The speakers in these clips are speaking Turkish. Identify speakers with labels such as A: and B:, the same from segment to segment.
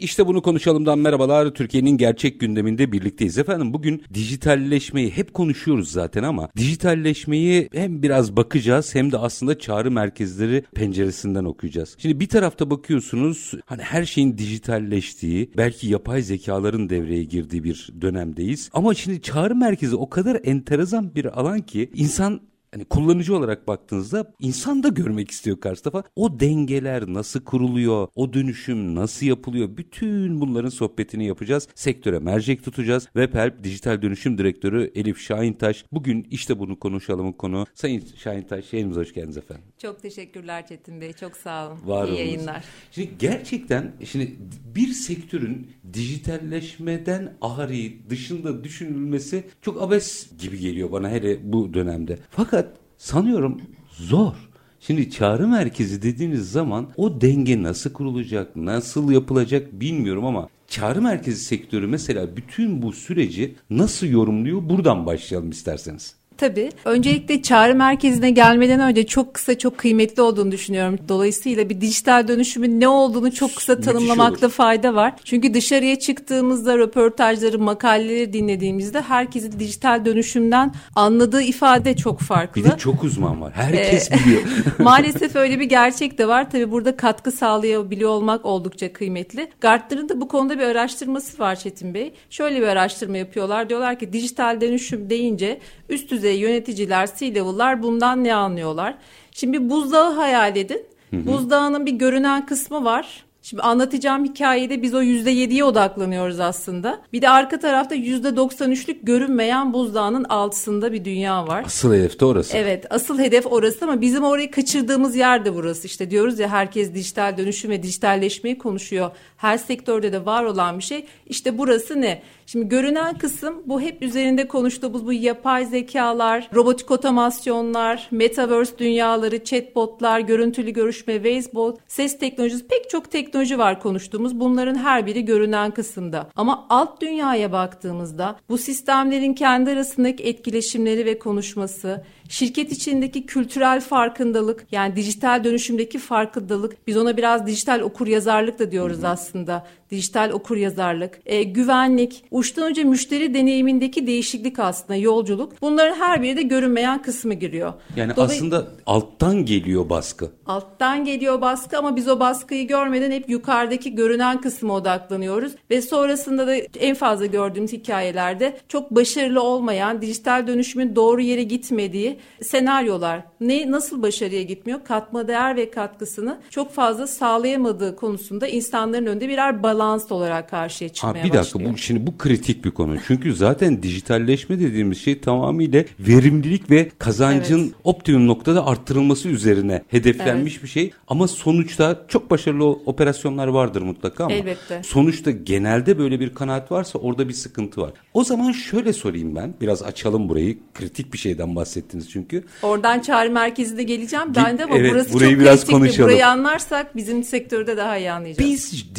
A: İşte bunu konuşalımdan merhabalar. Türkiye'nin gerçek gündeminde birlikteyiz. Efendim bugün dijitalleşmeyi hep konuşuyoruz zaten ama dijitalleşmeyi hem biraz bakacağız hem de aslında çağrı merkezleri penceresinden okuyacağız. Şimdi bir tarafta bakıyorsunuz hani her şeyin dijitalleştiği, belki yapay zekaların devreye girdiği bir dönemdeyiz. Ama şimdi çağrı merkezi o kadar enteresan bir alan ki insan hani kullanıcı olarak baktığınızda insan da görmek istiyor karşı tarafa. O dengeler nasıl kuruluyor? O dönüşüm nasıl yapılıyor? Bütün bunların sohbetini yapacağız. Sektöre mercek tutacağız. Webhelp Dijital Dönüşüm Direktörü Elif Şahintaş. Bugün işte bunu konuşalımın konu. Sayın Şahintaş yayınımıza hoş geldiniz efendim.
B: Çok teşekkürler Çetin Bey. Çok sağ olun.
A: Var
B: İyi
A: olunuz.
B: yayınlar.
A: Şimdi gerçekten şimdi bir sektörün dijitalleşmeden ahari dışında düşünülmesi çok abes gibi geliyor bana hele bu dönemde. Fakat sanıyorum zor. Şimdi çağrı merkezi dediğiniz zaman o denge nasıl kurulacak, nasıl yapılacak bilmiyorum ama çağrı merkezi sektörü mesela bütün bu süreci nasıl yorumluyor? Buradan başlayalım isterseniz.
B: Tabii. Öncelikle çağrı merkezine gelmeden önce çok kısa çok kıymetli olduğunu düşünüyorum. Dolayısıyla bir dijital dönüşümün ne olduğunu çok kısa tanımlamakta fayda var. Çünkü dışarıya çıktığımızda röportajları, makaleleri dinlediğimizde herkesin dijital dönüşümden anladığı ifade çok farklı.
A: Bir de çok uzman var. Herkes biliyor.
B: Maalesef öyle bir gerçek de var. Tabii burada katkı sağlayabiliyor olmak oldukça kıymetli. Gartner'ın da bu konuda bir araştırması var Çetin Bey. Şöyle bir araştırma yapıyorlar. Diyorlar ki dijital dönüşüm deyince üst düzey yöneticiler, C-level'lar bundan ne anlıyorlar? Şimdi buzdağı hayal edin. Buzdağının bir görünen kısmı var. Şimdi anlatacağım hikayede biz o %7'ye odaklanıyoruz aslında. Bir de arka tarafta %93'lük görünmeyen buzdağının altısında bir dünya var.
A: Asıl hedef de orası.
B: Evet asıl hedef orası ama bizim orayı kaçırdığımız yer de burası. İşte diyoruz ya herkes dijital dönüşüm ve dijitalleşmeyi konuşuyor. Her sektörde de var olan bir şey. İşte burası ne? Şimdi görünen kısım bu hep üzerinde konuştuğumuz bu yapay zekalar, robotik otomasyonlar, metaverse dünyaları, chatbotlar, görüntülü görüşme, Wazebot, ses teknolojisi pek çok teknoloji var konuştuğumuz. Bunların her biri görünen kısımda. Ama alt dünyaya baktığımızda bu sistemlerin kendi arasındaki etkileşimleri ve konuşması, şirket içindeki kültürel farkındalık yani dijital dönüşümdeki farkındalık biz ona biraz dijital okur yazarlık da diyoruz aslında. Dijital okur yazarlık, e, güvenlik, uçtan önce müşteri deneyimindeki değişiklik aslında yolculuk. Bunların her biri de görünmeyen kısmı giriyor.
A: Yani
B: Dolay-
A: aslında alttan geliyor baskı.
B: Alttan geliyor baskı ama biz o baskıyı görmeden hep yukarıdaki görünen kısma odaklanıyoruz. Ve sonrasında da en fazla gördüğümüz hikayelerde çok başarılı olmayan, dijital dönüşümün doğru yere gitmediği senaryolar. Ne nasıl başarıya gitmiyor? Katma değer ve katkısını çok fazla sağlayamadığı konusunda insanların önünde birer balans olarak karşıya çıkmaya
A: bir dakika
B: başlıyor.
A: bu şimdi bu kritik bir konu. Çünkü zaten dijitalleşme dediğimiz şey tamamıyla verimlilik ve kazancın
B: Evet.
A: optimum noktada arttırılması üzerine hedeflenmiş bir şey. Ama sonuçta çok başarılı operasyonlar vardır mutlaka ama
B: Elbette.
A: sonuçta genelde böyle bir kanaat varsa orada bir sıkıntı var. O zaman şöyle sorayım ben. Biraz açalım burayı. Kritik bir şeyden bahsettiniz çünkü.
B: Oradan çağrı merkezine geleceğim ben de ama
A: Evet,
B: burası
A: burayı
B: çok
A: biraz
B: kritikti.
A: konuşalım.
B: Burayı anlarsak bizim sektörde daha iyi anlayacağız.
A: Biz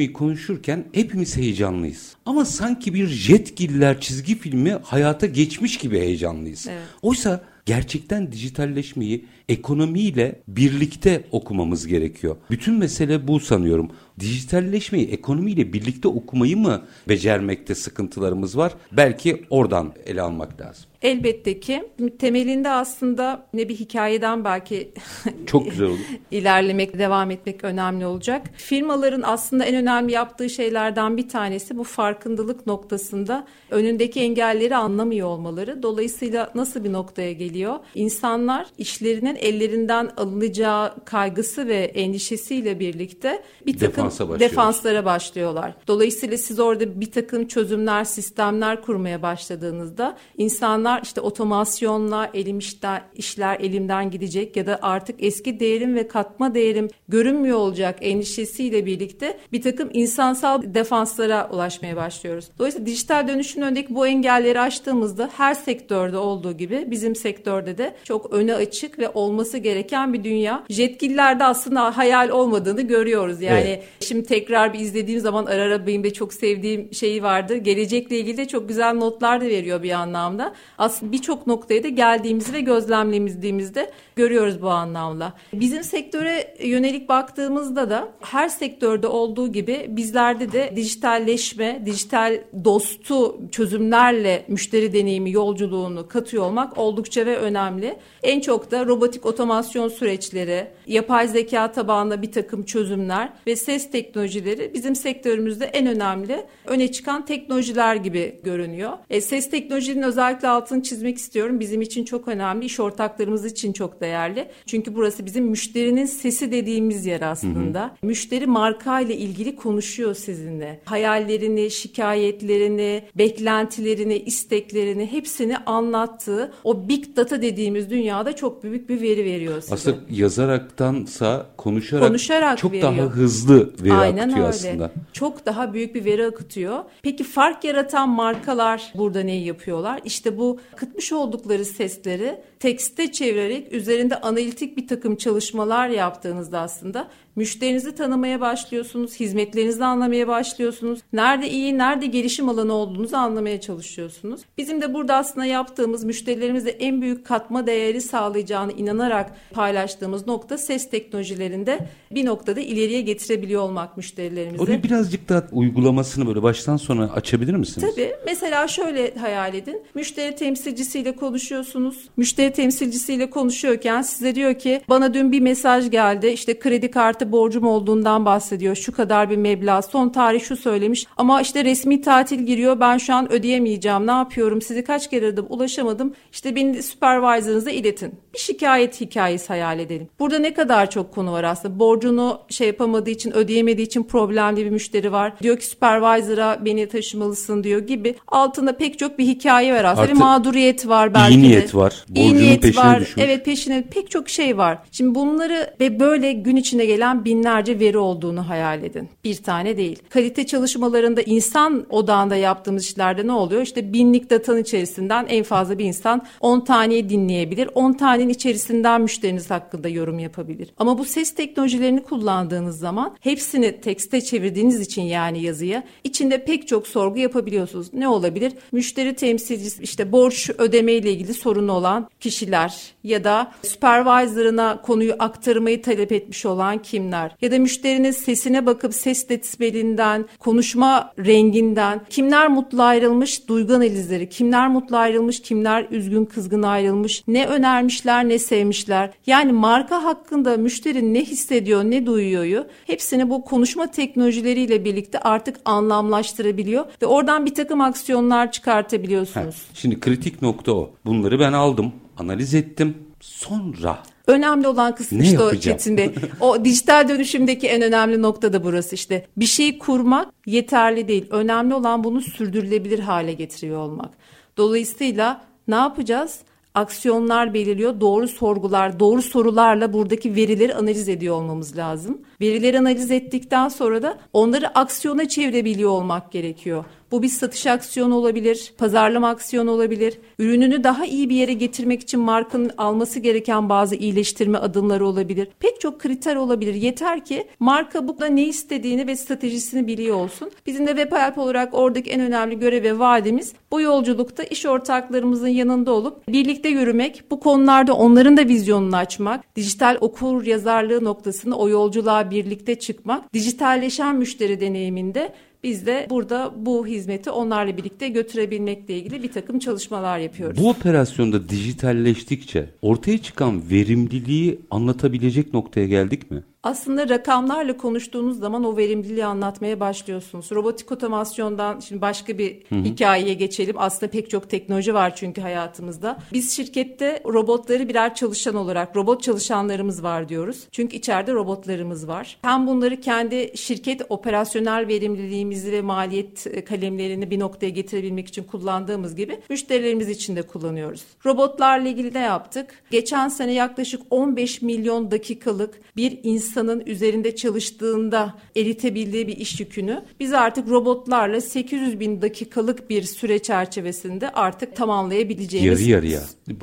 A: dijitalleşmeyi konuşurken hepimiz heyecanlıyız. Ama sanki bir jetgiller çizgi filmi hayata geçmiş gibi heyecanlıyız.
B: Evet.
A: Oysa gerçekten dijitalleşmeyi ekonomiyle birlikte okumamız gerekiyor. Bütün mesele bu sanıyorum. Dijitalleşmeyi ekonomiyle birlikte okumayı mı becermekte sıkıntılarımız var? Belki oradan ele almak lazım.
B: Elbette ki temelinde aslında ne bir hikayeden belki
A: Çok güzel olur.
B: ilerlemek, devam etmek önemli olacak. Firmaların aslında en önemli yaptığı şeylerden bir tanesi bu farkındalık noktasında önündeki engelleri anlamıyor olmaları. Dolayısıyla nasıl bir noktaya geliyor? İnsanlar işlerinin ellerinden alınacağı kaygısı ve endişesiyle birlikte bir takım
A: Defansa
B: defanslara başlıyorlar. Dolayısıyla siz orada bir takım çözümler, sistemler kurmaya başladığınızda insanlar işte otomasyonla elim işte, işler elimden gidecek ya da artık eski değerim ve katma değerim görünmüyor olacak endişesiyle birlikte bir takım insansal defanslara ulaşmaya başlıyoruz. Dolayısıyla dijital dönüşümün önündeki bu engelleri aştığımızda her sektörde olduğu gibi bizim sektörde de çok öne açık ve olması gereken bir dünya. Jetgillerde aslında hayal olmadığını görüyoruz. Yani
A: Evet.
B: şimdi tekrar bir izlediğim zaman ara ara benim de çok sevdiğim şeyi vardı. Gelecekle ilgili de çok güzel notlar da veriyor bir anlamda. Aslında birçok noktaya da geldiğimizi ve gözlemlediğimizde görüyoruz bu anlamda. Bizim sektöre yönelik baktığımızda da her sektörde olduğu gibi bizlerde de dijitalleşme, dijital dostu çözümlerle müşteri deneyimi yolculuğunu katıyor olmak oldukça ve önemli. En çok da robotik otomasyon süreçleri, yapay zeka tabanlı bir takım çözümler ve ses teknolojileri bizim sektörümüzde en önemli öne çıkan teknolojiler gibi görünüyor. E, ses teknolojinin özellikle altını çizmek istiyorum. Bizim için çok önemli, iş ortaklarımız için çok değerli. Çünkü burası bizim müşterinin sesi dediğimiz yer aslında. Müşteri marka ile ilgili konuşuyor sizinle. Hayallerini, şikayetlerini, beklentilerini, isteklerini hepsini anlattığı o big data dediğimiz dünyada çok büyük bir veri veriyor size.
A: Aslında yazaraktansa konuşarak,
B: Konuşarak
A: çok
B: veriyor.
A: daha hızlı veri
B: Aynen
A: akıtıyor
B: öyle.
A: aslında.
B: Çok daha büyük bir veri akıtıyor. Peki fark yaratan markalar burada neyi yapıyorlar? İşte bu akıtmış oldukları sesleri tekste çevirerek üzerinde analitik bir takım çalışmalar yaptığınızda aslında müşterinizi tanımaya başlıyorsunuz, hizmetlerinizi anlamaya başlıyorsunuz. Nerede iyi, nerede gelişim alanı olduğunuzu anlamaya çalışıyorsunuz. Bizim de burada aslında yaptığımız müşterilerimize en büyük katma değeri sağlayacağını inanarak paylaştığımız nokta ses teknolojilerinde bir noktada ileriye getirebiliyor olmak müşterilerimize.
A: Orayı birazcık daha uygulamasını böyle baştan sona açabilir misiniz?
B: Tabii. Mesela şöyle hayal edin. Müşteri temsilcisiyle konuşuyorsunuz. Müşteri temsilcisiyle konuşuyorken size diyor ki bana dün bir mesaj geldi. İşte kredi kartı borcum olduğundan bahsediyor. Şu kadar bir meblağ. Son tarih şu söylemiş. Ama işte resmi tatil giriyor. Ben şu an ödeyemeyeceğim. Ne yapıyorum? Sizi kaç kere aradım ulaşamadım. İşte beni supervisor'ınıza iletin. Bir şikayet hikayesi hayal edelim. Burada ne kadar çok konu var aslında. Borcunu şey yapamadığı için ödeyemediği için problemli bir müşteri var. Diyor ki supervisor'a beni taşımalısın diyor gibi. Altında pek çok bir hikaye var aslında.
A: Artı
B: bir mağduriyet var belki
A: iyi
B: de.
A: niyet var.
B: İyi
A: Borcunun
B: niyet
A: peşine
B: var.
A: düşmüş.
B: Evet peşine pek çok şey var. Şimdi bunları ve böyle gün içinde gelen binlerce veri olduğunu hayal edin. Bir tane değil. Kalite çalışmalarında insan odağında yaptığımız işlerde ne oluyor? İşte binlik datanın içerisinden en fazla bir insan 10 taneyi dinleyebilir. 10 tanenin içerisinden müşteriniz hakkında yorum yapabilir. Ama bu ses teknolojilerini kullandığınız zaman hepsini tekste çevirdiğiniz için yani yazıya içinde pek çok sorgu yapabiliyorsunuz. Ne olabilir? Müşteri temsilcisi işte borç ödeme ile ilgili sorunu olan kişiler ya da supervisor'ına konuyu aktarmayı talep etmiş olan kimler ya da müşterinin sesine bakıp ses desibelinden, konuşma renginden kimler mutlu ayrılmış duygu analizleri, kimler mutlu ayrılmış, kimler üzgün kızgın ayrılmış, ne önermişler ne sevmişler. Yani marka hakkında müşteri ne hissediyor ne duyuyor hepsini bu konuşma teknolojileriyle birlikte artık anlamlaştırabiliyor ve oradan bir takım aksiyonlar çıkartabiliyorsunuz.
A: Şimdi kritik nokta o. Bunları ben aldım, analiz ettim. Sonra
B: Önemli olan kısım
A: Ne
B: işte o
A: yapacağım?
B: Çetin Bey. O dijital dönüşümdeki en önemli nokta da burası işte. Bir şeyi kurmak yeterli değil. Önemli olan bunu sürdürülebilir hale getiriyor olmak. Dolayısıyla ne yapacağız? Aksiyonlar belirliyor. Doğru sorgular, doğru sorularla buradaki verileri analiz ediyor olmamız lazım. Verileri analiz ettikten sonra da onları aksiyona çevirebiliyor olmak gerekiyor. Bu bir satış aksiyonu olabilir, pazarlama aksiyonu olabilir. Ürününü daha iyi bir yere getirmek için markanın alması gereken bazı iyileştirme adımları olabilir. Pek çok kriter olabilir. Yeter ki marka bu ne istediğini ve stratejisini biliyor olsun. Bizim de Webhelp olarak oradaki en önemli görev ve vaadimiz bu yolculukta iş ortaklarımızın yanında olup birlikte yürümek, bu konularda onların da vizyonunu açmak, dijital okur yazarlığı noktasında o yolculuğa birlikte çıkmak, dijitalleşen müşteri deneyiminde biz de burada bu hizmeti onlarla birlikte götürebilmekle ilgili bir takım çalışmalar yapıyoruz.
A: bu operasyonda dijitalleştikçe ortaya çıkan verimliliği anlatabilecek noktaya geldik mi?
B: Aslında rakamlarla konuştuğunuz zaman o verimliliği anlatmaya başlıyorsunuz. Robotik otomasyondan şimdi başka bir hı hı. hikayeye geçelim. Aslında pek çok teknoloji var çünkü hayatımızda. Biz şirkette robotları birer çalışan olarak robot çalışanlarımız var diyoruz. Çünkü içeride robotlarımız var. Hem bunları kendi şirket operasyonel verimliliğimizi ve maliyet kalemlerini bir noktaya getirebilmek için kullandığımız gibi müşterilerimiz için de kullanıyoruz. Robotlarla ilgili ne yaptık? Geçen sene yaklaşık 15 milyon dakikalık bir insanın üzerinde çalıştığında eritebildiği bir iş yükünü biz artık robotlarla 800 bin dakikalık bir süre çerçevesinde artık tamamlayabileceğimiz.
A: Yarı yarıya.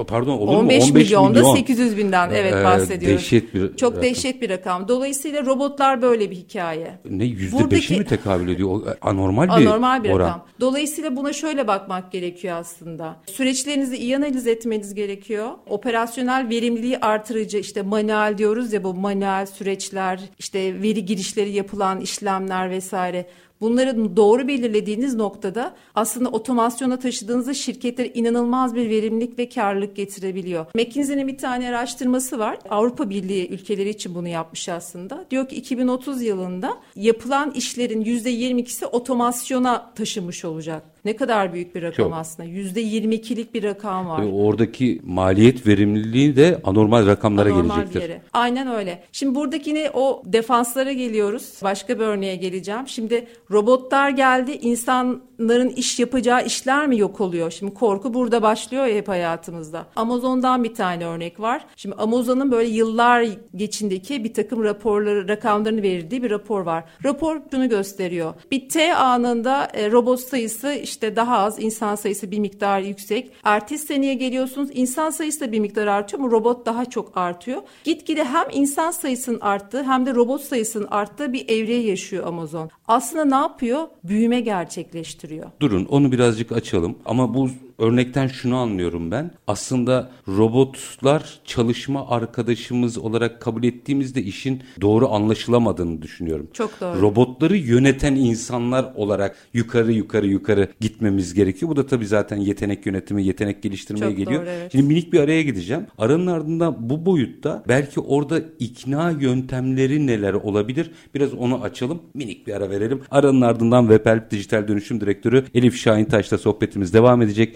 A: Pardon olur
B: 15
A: mu?
B: 15 milyonda milyon. 800 binden evet ee, bahsediyoruz.
A: Dehşet bir
B: Çok rakam. dehşet bir rakam. Dolayısıyla robotlar böyle bir hikaye.
A: Ne yüzde Buradaki, mi tekabül ediyor? Anormal bir
B: anormal bir
A: oran.
B: rakam. Dolayısıyla buna şöyle bakmak gerekiyor aslında. Süreçlerinizi iyi analiz etmeniz gerekiyor. Operasyonel verimliliği artırıcı işte manuel diyoruz ya bu manuel süreçler, işte veri girişleri yapılan işlemler vesaire Bunları doğru belirlediğiniz noktada aslında otomasyona taşıdığınızda şirketler inanılmaz bir verimlilik ve karlılık getirebiliyor. McKinsey'nin bir tane araştırması var. Avrupa Birliği ülkeleri için bunu yapmış aslında. Diyor ki 2030 yılında yapılan işlerin %22'si otomasyona taşımış olacak. Ne kadar büyük bir rakam Çok. aslında. Yüzde 22'lik bir rakam var. Tabii
A: oradaki maliyet verimliliği de anormal rakamlara
B: anormal
A: gelecektir.
B: Bir yere. Aynen öyle. Şimdi buradaki ne o defanslara geliyoruz. Başka bir örneğe geleceğim. Şimdi robotlar geldi. insanların iş yapacağı işler mi yok oluyor? Şimdi korku burada başlıyor ya hep hayatımızda. Amazon'dan bir tane örnek var. Şimdi Amazon'un böyle yıllar geçindeki bir takım raporları, rakamlarını verildiği bir rapor var. Rapor şunu gösteriyor. Bir T anında e, robot sayısı işte daha az, insan sayısı bir miktar yüksek. Ertesi seneye geliyorsunuz insan sayısı da bir miktar artıyor ama robot daha çok artıyor. Gitgide hem insan sayısının arttığı hem de robot sayısının arttığı bir evreye yaşıyor Amazon. Aslında ne yapıyor? Büyüme gerçekleştiriyor.
A: Durun onu birazcık açalım ama bu örnekten şunu anlıyorum ben. Aslında robotlar çalışma arkadaşımız olarak kabul ettiğimizde işin doğru anlaşılamadığını düşünüyorum.
B: Çok doğru.
A: Robotları yöneten insanlar olarak yukarı yukarı yukarı gitmemiz gerekiyor. Bu da tabii zaten yetenek yönetimi, yetenek geliştirmeye
B: Çok
A: geliyor.
B: Doğru, evet.
A: Şimdi minik bir araya gideceğim. Aranın ardından bu boyutta belki orada ikna yöntemleri neler olabilir? Biraz onu açalım. Minik bir ara verelim. Aranın ardından Webhelp Dijital Dönüşüm Direktörü Elif Şahin Taş'la sohbetimiz devam edecek.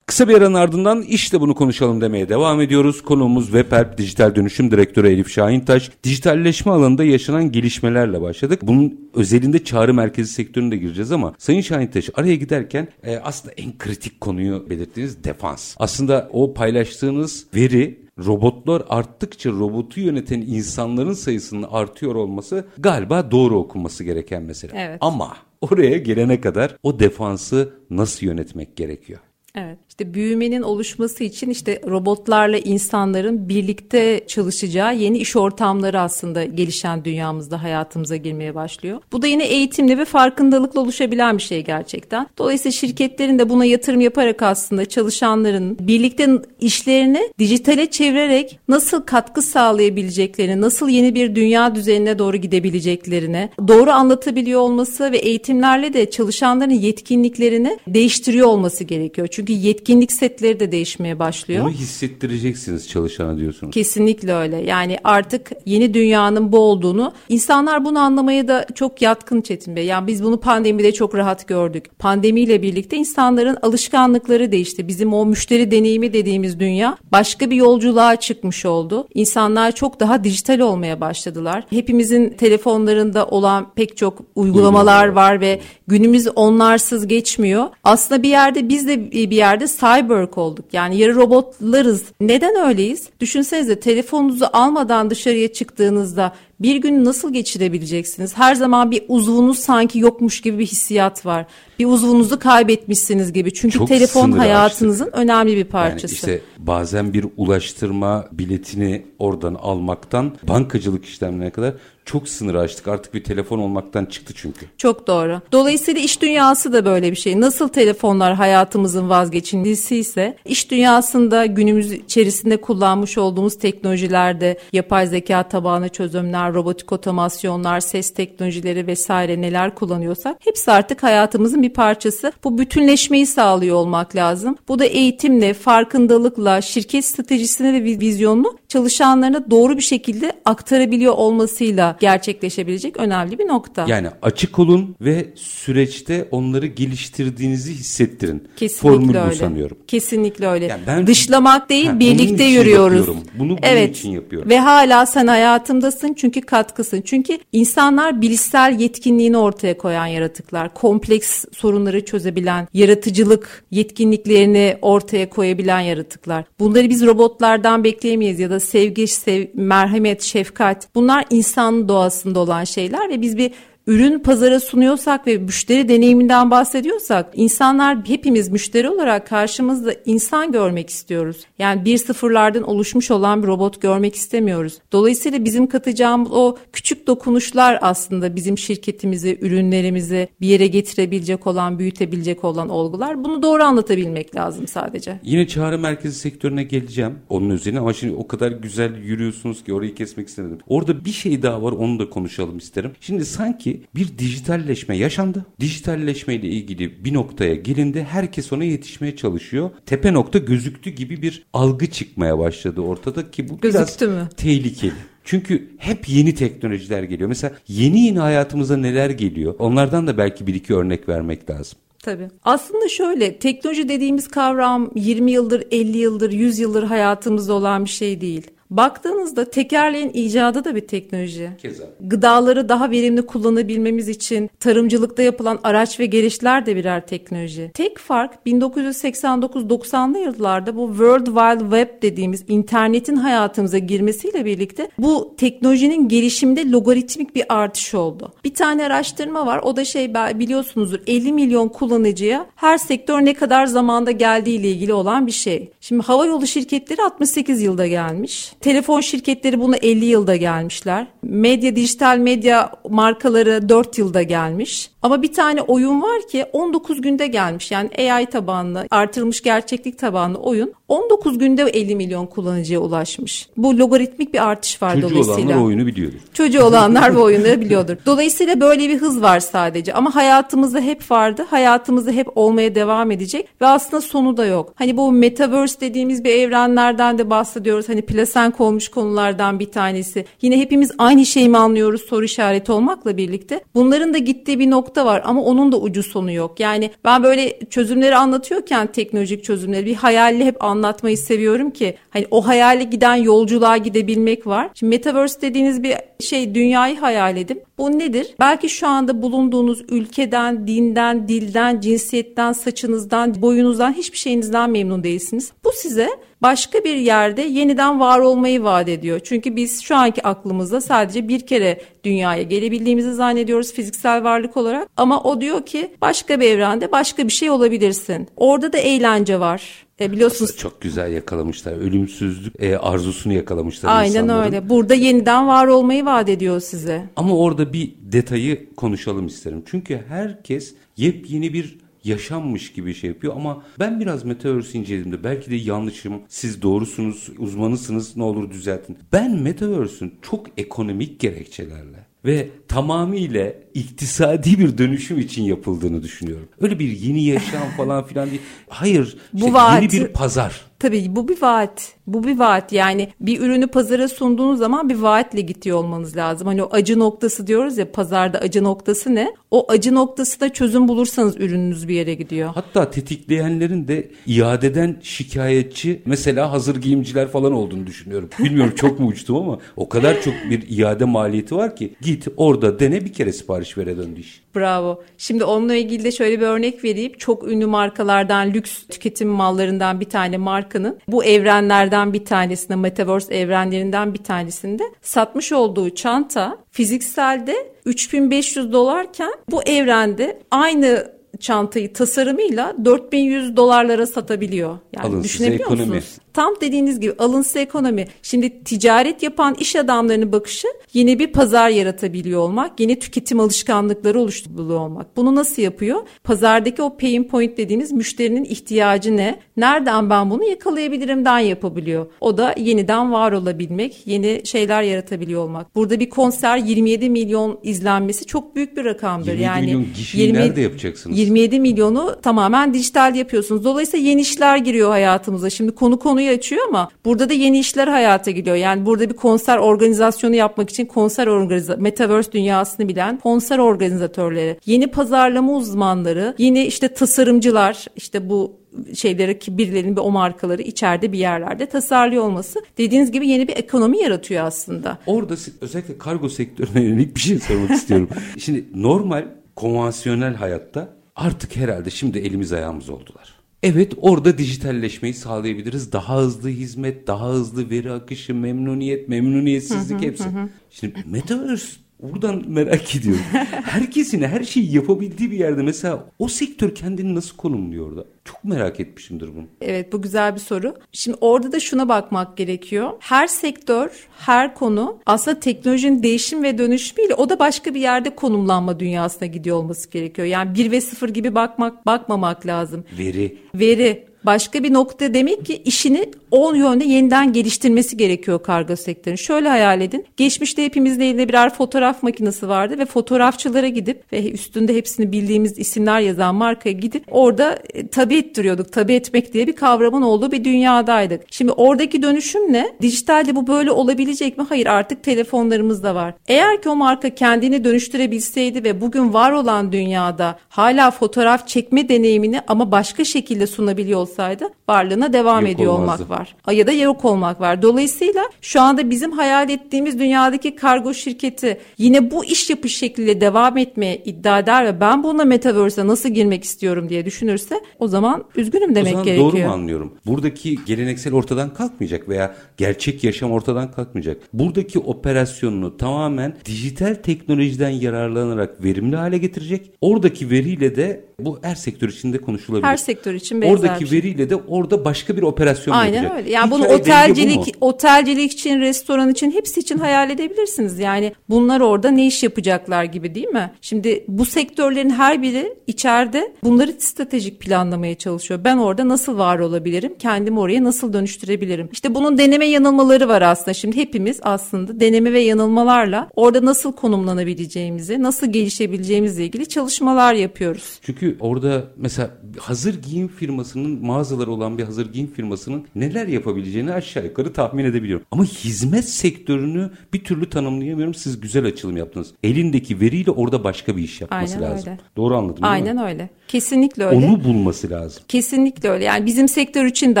A: Kısa bir aranın ardından işte bunu konuşalım demeye devam ediyoruz. Konuğumuz Webhelp Dijital Dönüşüm Direktörü Elif Şahintaş. Dijitalleşme alanında yaşanan gelişmelerle başladık. Bunun özelinde çağrı merkezi sektörüne de gireceğiz ama Sayın Şahintaş araya giderken e, aslında en kritik konuyu belirttiğiniz defans. Aslında o paylaştığınız veri robotlar arttıkça robotu yöneten insanların sayısının artıyor olması galiba doğru okunması gereken mesele.
B: Evet.
A: Ama oraya gelene kadar o defansı nasıl yönetmek gerekiyor?
B: Evet. İşte büyümenin oluşması için işte robotlarla insanların birlikte çalışacağı yeni iş ortamları aslında gelişen dünyamızda hayatımıza girmeye başlıyor. Bu da yine eğitimle ve farkındalıkla oluşabilen bir şey gerçekten. Dolayısıyla şirketlerin de buna yatırım yaparak aslında çalışanların birlikte işlerini dijitale çevirerek nasıl katkı sağlayabileceklerini, nasıl yeni bir dünya düzenine doğru gidebileceklerini doğru anlatabiliyor olması ve eğitimlerle de çalışanların yetkinliklerini değiştiriyor olması gerekiyor. Çünkü yetkinlik setleri de değişmeye başlıyor.
A: Bunu hissettireceksiniz çalışana diyorsunuz.
B: Kesinlikle öyle. Yani artık yeni dünyanın bu olduğunu insanlar bunu anlamaya da çok yatkın Çetin Bey. Yani biz bunu pandemide çok rahat gördük. Pandemiyle birlikte insanların alışkanlıkları değişti. Bizim o müşteri deneyimi dediğimiz dünya başka bir yolculuğa çıkmış oldu. İnsanlar çok daha dijital olmaya başladılar. Hepimizin telefonlarında olan pek çok uygulamalar var ve günümüz onlarsız geçmiyor. Aslında bir yerde biz de bir yerde cyborg olduk. Yani yarı robotlarız. Neden öyleyiz? Düşünsenize telefonunuzu almadan dışarıya çıktığınızda Bir gün nasıl geçirebileceksiniz? Her zaman bir uzvunuz sanki yokmuş gibi bir hissiyat var. Bir uzvunuzu kaybetmişsiniz gibi. Çünkü
A: Çok
B: telefon hayatınızın
A: aştık.
B: önemli bir
A: Yani
B: parçası.
A: işte bazen bir ulaştırma biletini oradan almaktan bankacılık işlemlerine kadar çok sınır açtık. Artık bir telefon olmaktan çıktı çünkü.
B: Çok doğru. Dolayısıyla iş dünyası da böyle bir şey. Nasıl telefonlar hayatımızın vazgeçilmesi ise iş dünyasında günümüz içerisinde kullanmış olduğumuz teknolojilerde yapay zeka tabanlı çözümler, robotik otomasyonlar, ses teknolojileri vesaire neler kullanıyorsak hepsi artık hayatımızın bir parçası. Bu bütünleşmeyi sağlıyor olmak lazım. Bu da eğitimle, farkındalıkla, şirket stratejisine ve vizyonunu çalışanlarına doğru bir şekilde aktarabiliyor olmasıyla gerçekleşebilecek önemli bir nokta.
A: Yani açık olun ve süreçte onları geliştirdiğinizi hissettirin.
B: Kesinlikle
A: Formül
B: öyle.
A: bu sanıyorum.
B: Kesinlikle öyle.
A: Yani ben-
B: Dışlamak değil,
A: Ha,
B: birlikte yürüyoruz.
A: yapıyorum. Bunu bunun
B: evet.
A: için yapıyorum.
B: Ve hala sen hayatımdasın çünkü katkısın. Çünkü insanlar bilişsel yetkinliğini ortaya koyan yaratıklar. Kompleks sorunları çözebilen, yaratıcılık yetkinliklerini ortaya koyabilen yaratıklar. Bunları biz robotlardan bekleyemeyiz ya da sevgi, sev, merhamet, şefkat. Bunlar insan doğasında olan şeyler ve biz bir ürün pazara sunuyorsak ve müşteri deneyiminden bahsediyorsak insanlar hepimiz müşteri olarak karşımızda insan görmek istiyoruz. Yani bir sıfırlardan oluşmuş olan bir robot görmek istemiyoruz. Dolayısıyla bizim katacağımız o küçük dokunuşlar aslında bizim şirketimizi, ürünlerimizi bir yere getirebilecek olan, büyütebilecek olan olgular. Bunu doğru anlatabilmek lazım sadece.
A: Yine çağrı merkezi sektörüne geleceğim onun üzerine ama şimdi o kadar güzel yürüyorsunuz ki orayı kesmek istemedim. Orada bir şey daha var onu da konuşalım isterim. Şimdi sanki bir dijitalleşme yaşandı. Dijitalleşme ile ilgili bir noktaya gelindi. Herkes ona yetişmeye çalışıyor. Tepe nokta gözüktü gibi bir algı çıkmaya başladı ortada ki bu
B: Gözüktü
A: biraz
B: mü?
A: tehlikeli. Çünkü hep yeni teknolojiler geliyor. Mesela yeni yeni hayatımıza neler geliyor? Onlardan da belki bir iki örnek vermek lazım.
B: Tabii. Aslında şöyle teknoloji dediğimiz kavram 20 yıldır, 50 yıldır, 100 yıldır hayatımızda olan bir şey değil. Baktığınızda tekerleğin icadı da bir teknoloji.
A: Keza.
B: Gıdaları daha verimli kullanabilmemiz için tarımcılıkta yapılan araç ve gelişler de birer teknoloji. Tek fark 1989-90'lı yıllarda bu World Wide Web dediğimiz internetin hayatımıza girmesiyle birlikte bu teknolojinin gelişiminde logaritmik bir artış oldu. Bir tane araştırma var o da şey biliyorsunuzdur 50 milyon kullanıcıya her sektör ne kadar zamanda geldiği ile ilgili olan bir şey. Şimdi havayolu şirketleri 68 yılda gelmiş. Telefon şirketleri bunu 50 yılda gelmişler. Medya, dijital medya markaları 4 yılda gelmiş. Ama bir tane oyun var ki 19 günde gelmiş. Yani AI tabanlı, artırılmış gerçeklik tabanlı oyun 19 günde 50 milyon kullanıcıya ulaşmış. Bu logaritmik bir artış var
A: Çocuğu
B: dolayısıyla.
A: olanlar oyunu biliyordur.
B: Çocuğu olanlar bu oyunları biliyordur. Dolayısıyla böyle bir hız var sadece. Ama hayatımızda hep vardı. Hayatımızda hep olmaya devam edecek. Ve aslında sonu da yok. Hani bu metaverse dediğimiz bir evrenlerden de bahsediyoruz. Hani plasenk olmuş konulardan bir tanesi. Yine hepimiz aynı şeyi mi anlıyoruz soru işareti olmakla birlikte. Bunların da gittiği bir nokta var ama onun da ucu sonu yok. Yani ben böyle çözümleri anlatıyorken teknolojik çözümleri bir hayalle hep anlatmayı seviyorum ki hani o hayale giden yolculuğa gidebilmek var. Şimdi metaverse dediğiniz bir şey dünyayı hayal edin. Bu nedir? Belki şu anda bulunduğunuz ülkeden, dinden, dilden, cinsiyetten, saçınızdan, boyunuzdan hiçbir şeyinizden memnun değilsiniz. Bu size başka bir yerde yeniden var olmayı vaat ediyor. Çünkü biz şu anki aklımızda sadece bir kere dünyaya gelebildiğimizi zannediyoruz fiziksel varlık olarak. Ama o diyor ki başka bir evrende başka bir şey olabilirsin. Orada da eğlence var. E biliyorsunuz
A: Çok güzel yakalamışlar. Ölümsüzlük e, arzusunu yakalamışlar
B: aynen
A: insanların.
B: öyle. Burada yeniden var olmayı vaat ediyor size.
A: Ama orada bir detayı konuşalım isterim. Çünkü herkes yepyeni bir yaşanmış gibi şey yapıyor ama ben biraz Metaverse incelediğimde belki de yanlışım siz doğrusunuz uzmanısınız ne olur düzeltin. Ben Metaverse'ün çok ekonomik gerekçelerle ve tamamıyla iktisadi bir dönüşüm için yapıldığını düşünüyorum. Öyle bir yeni yaşam falan filan değil. Hayır
B: Bu
A: işte yeni
B: vaati-
A: bir pazar.
B: Tabii bu bir vaat. Bu bir vaat. Yani bir ürünü pazara sunduğunuz zaman bir vaatle gidiyor olmanız lazım. Hani o acı noktası diyoruz ya pazarda acı noktası ne? O acı noktasında çözüm bulursanız ürününüz bir yere gidiyor.
A: Hatta tetikleyenlerin de iadeden şikayetçi mesela hazır giyimciler falan olduğunu düşünüyorum. Bilmiyorum çok mu uçtum ama o kadar çok bir iade maliyeti var ki git orada dene bir kere sipariş vere döndü iş.
B: Bravo. Şimdi onunla ilgili de şöyle bir örnek vereyim. Çok ünlü markalardan, lüks tüketim mallarından bir tane marka markanın bu evrenlerden bir tanesinde Metaverse evrenlerinden bir tanesinde satmış olduğu çanta fizikselde 3500 dolarken bu evrende aynı çantayı tasarımıyla 4100 dolarlara satabiliyor. Yani
A: Alın size
B: düşünebiliyor
A: ekonomi.
B: musunuz? Tam dediğiniz gibi alınsı ekonomi. Şimdi ticaret yapan iş adamlarının bakışı yeni bir pazar yaratabiliyor olmak, yeni tüketim alışkanlıkları oluşturuluyor olmak. Bunu nasıl yapıyor? Pazardaki o pain point dediğimiz müşterinin ihtiyacı ne? Nereden ben bunu yakalayabilirimden yapabiliyor. O da yeniden var olabilmek, yeni şeyler yaratabiliyor olmak. Burada bir konser 27 milyon izlenmesi çok büyük bir rakamdır.
A: 27
B: yani
A: milyon gişeyi nerede yapacaksınız?
B: 27 milyonu tamamen dijital yapıyorsunuz. Dolayısıyla yeni işler giriyor hayatımıza. Şimdi konu konuyu açıyor ama burada da yeni işler hayata giriyor. Yani burada bir konser organizasyonu yapmak için konser organiza metaverse dünyasını bilen konser organizatörleri, yeni pazarlama uzmanları, yeni işte tasarımcılar, işte bu şeyleri ki birilerinin bir o markaları içeride bir yerlerde tasarlıyor olması dediğiniz gibi yeni bir ekonomi yaratıyor aslında.
A: Orada özellikle kargo sektörüne yönelik bir şey sormak istiyorum. Şimdi normal konvansiyonel hayatta artık herhalde şimdi elimiz ayağımız oldular. Evet orada dijitalleşmeyi sağlayabiliriz. Daha hızlı hizmet, daha hızlı veri akışı, memnuniyet, memnuniyetsizlik hepsi. Şimdi Metaverse buradan merak ediyorum. Herkesin her şeyi yapabildiği bir yerde mesela o sektör kendini nasıl konumluyor orada? Çok merak etmişimdir bunu.
B: Evet bu güzel bir soru. Şimdi orada da şuna bakmak gerekiyor. Her sektör, her konu aslında teknolojinin değişim ve dönüşümüyle o da başka bir yerde konumlanma dünyasına gidiyor olması gerekiyor. Yani 1 ve 0 gibi bakmak bakmamak lazım.
A: Veri,
B: Veri başka bir nokta demek ki işini o yönde yeniden geliştirmesi gerekiyor kargo sektörünün. Şöyle hayal edin. Geçmişte hepimizin elinde birer fotoğraf makinesi vardı ve fotoğrafçılara gidip ve üstünde hepsini bildiğimiz isimler yazan markaya gidip orada e, tabi ettiriyorduk. Tabi etmek diye bir kavramın olduğu bir dünyadaydık. Şimdi oradaki dönüşüm ne? Dijitalde bu böyle olabilecek mi? Hayır artık telefonlarımız da var. Eğer ki o marka kendini dönüştürebilseydi ve bugün var olan dünyada hala fotoğraf çekme deneyimini ama başka şekilde sunabiliyor olsaydı varlığına devam
A: Yok
B: ediyor
A: olmazdı.
B: olmak var. Ya da yok olmak var. Dolayısıyla şu anda bizim hayal ettiğimiz dünyadaki kargo şirketi yine bu iş yapış şekliyle devam etmeye iddia eder ve ben bununla metaverse'e nasıl girmek istiyorum diye düşünürse o zaman üzgünüm demek
A: o zaman
B: gerekiyor.
A: doğru mu anlıyorum? Buradaki geleneksel ortadan kalkmayacak veya gerçek yaşam ortadan kalkmayacak. Buradaki operasyonunu tamamen dijital teknolojiden yararlanarak verimli hale getirecek. Oradaki veriyle de bu her sektör içinde konuşulabilir.
B: Her sektör için benzer
A: Oradaki
B: bir şey.
A: Veriyle de orada başka bir operasyon
B: Aynen
A: yapacak.
B: öyle. Yani bunu
A: bu
B: otelcilik,
A: mu?
B: otelcilik için, restoran için hepsi için hayal edebilirsiniz. Yani bunlar orada ne iş yapacaklar gibi değil mi? Şimdi bu sektörlerin her biri içeride bunları stratejik planlamaya çalışıyor. Ben orada nasıl var olabilirim? Kendimi oraya nasıl dönüştürebilirim? İşte bunun deneme yanılmaları var aslında. Şimdi hepimiz aslında deneme ve yanılmalarla orada nasıl konumlanabileceğimizi, nasıl gelişebileceğimizle ilgili çalışmalar yapıyoruz.
A: Çünkü orada mesela hazır giyim firmasının mağazaları olan bir hazır giyim firmasının neler yapabileceğini aşağı yukarı tahmin edebiliyorum. Ama hizmet sektörünü bir türlü tanımlayamıyorum. Siz güzel açılım yaptınız. Elindeki veriyle orada başka bir iş yapması
B: Aynen
A: lazım.
B: öyle.
A: Doğru anladım değil mi?
B: Aynen öyle. Kesinlikle öyle.
A: Onu bulması lazım.
B: Kesinlikle öyle. Yani bizim sektör için de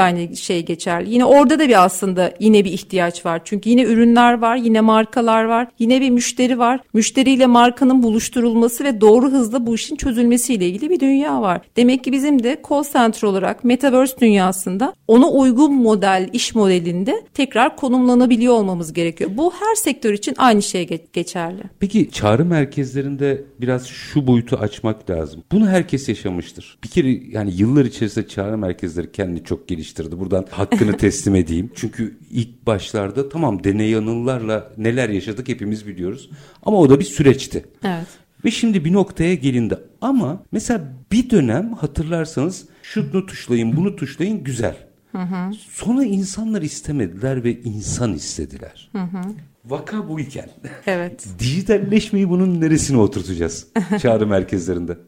B: aynı şey geçerli. Yine orada da bir aslında yine bir ihtiyaç var. Çünkü yine ürünler var, yine markalar var, yine bir müşteri var. Müşteriyle markanın buluşturulması ve doğru hızla bu işin çözülmesiyle ilgili bir dünya var. Demek ki bizim de call center olarak metaverse dünyasında ona uygun model, iş modelinde tekrar konumlanabiliyor olmamız gerekiyor. Bu her sektör için aynı şey ge- geçerli.
A: Peki çağrı merkezlerinde biraz şu boyutu açmak lazım. Bunu herkes yaşamıştır. Bir kere yani yıllar içerisinde çağrı merkezleri kendini çok geliştirdi. Buradan hakkını teslim edeyim. Çünkü ilk başlarda tamam deney yanıllarla neler yaşadık hepimiz biliyoruz. Ama o da bir süreçti.
B: Evet.
A: Ve şimdi bir noktaya gelindi. Ama mesela bir dönem hatırlarsanız şunu tuşlayın bunu tuşlayın güzel. Sonra insanlar istemediler ve insan istediler. Vaka bu iken.
B: Evet.
A: Dijitalleşmeyi bunun neresine oturtacağız çağrı merkezlerinde?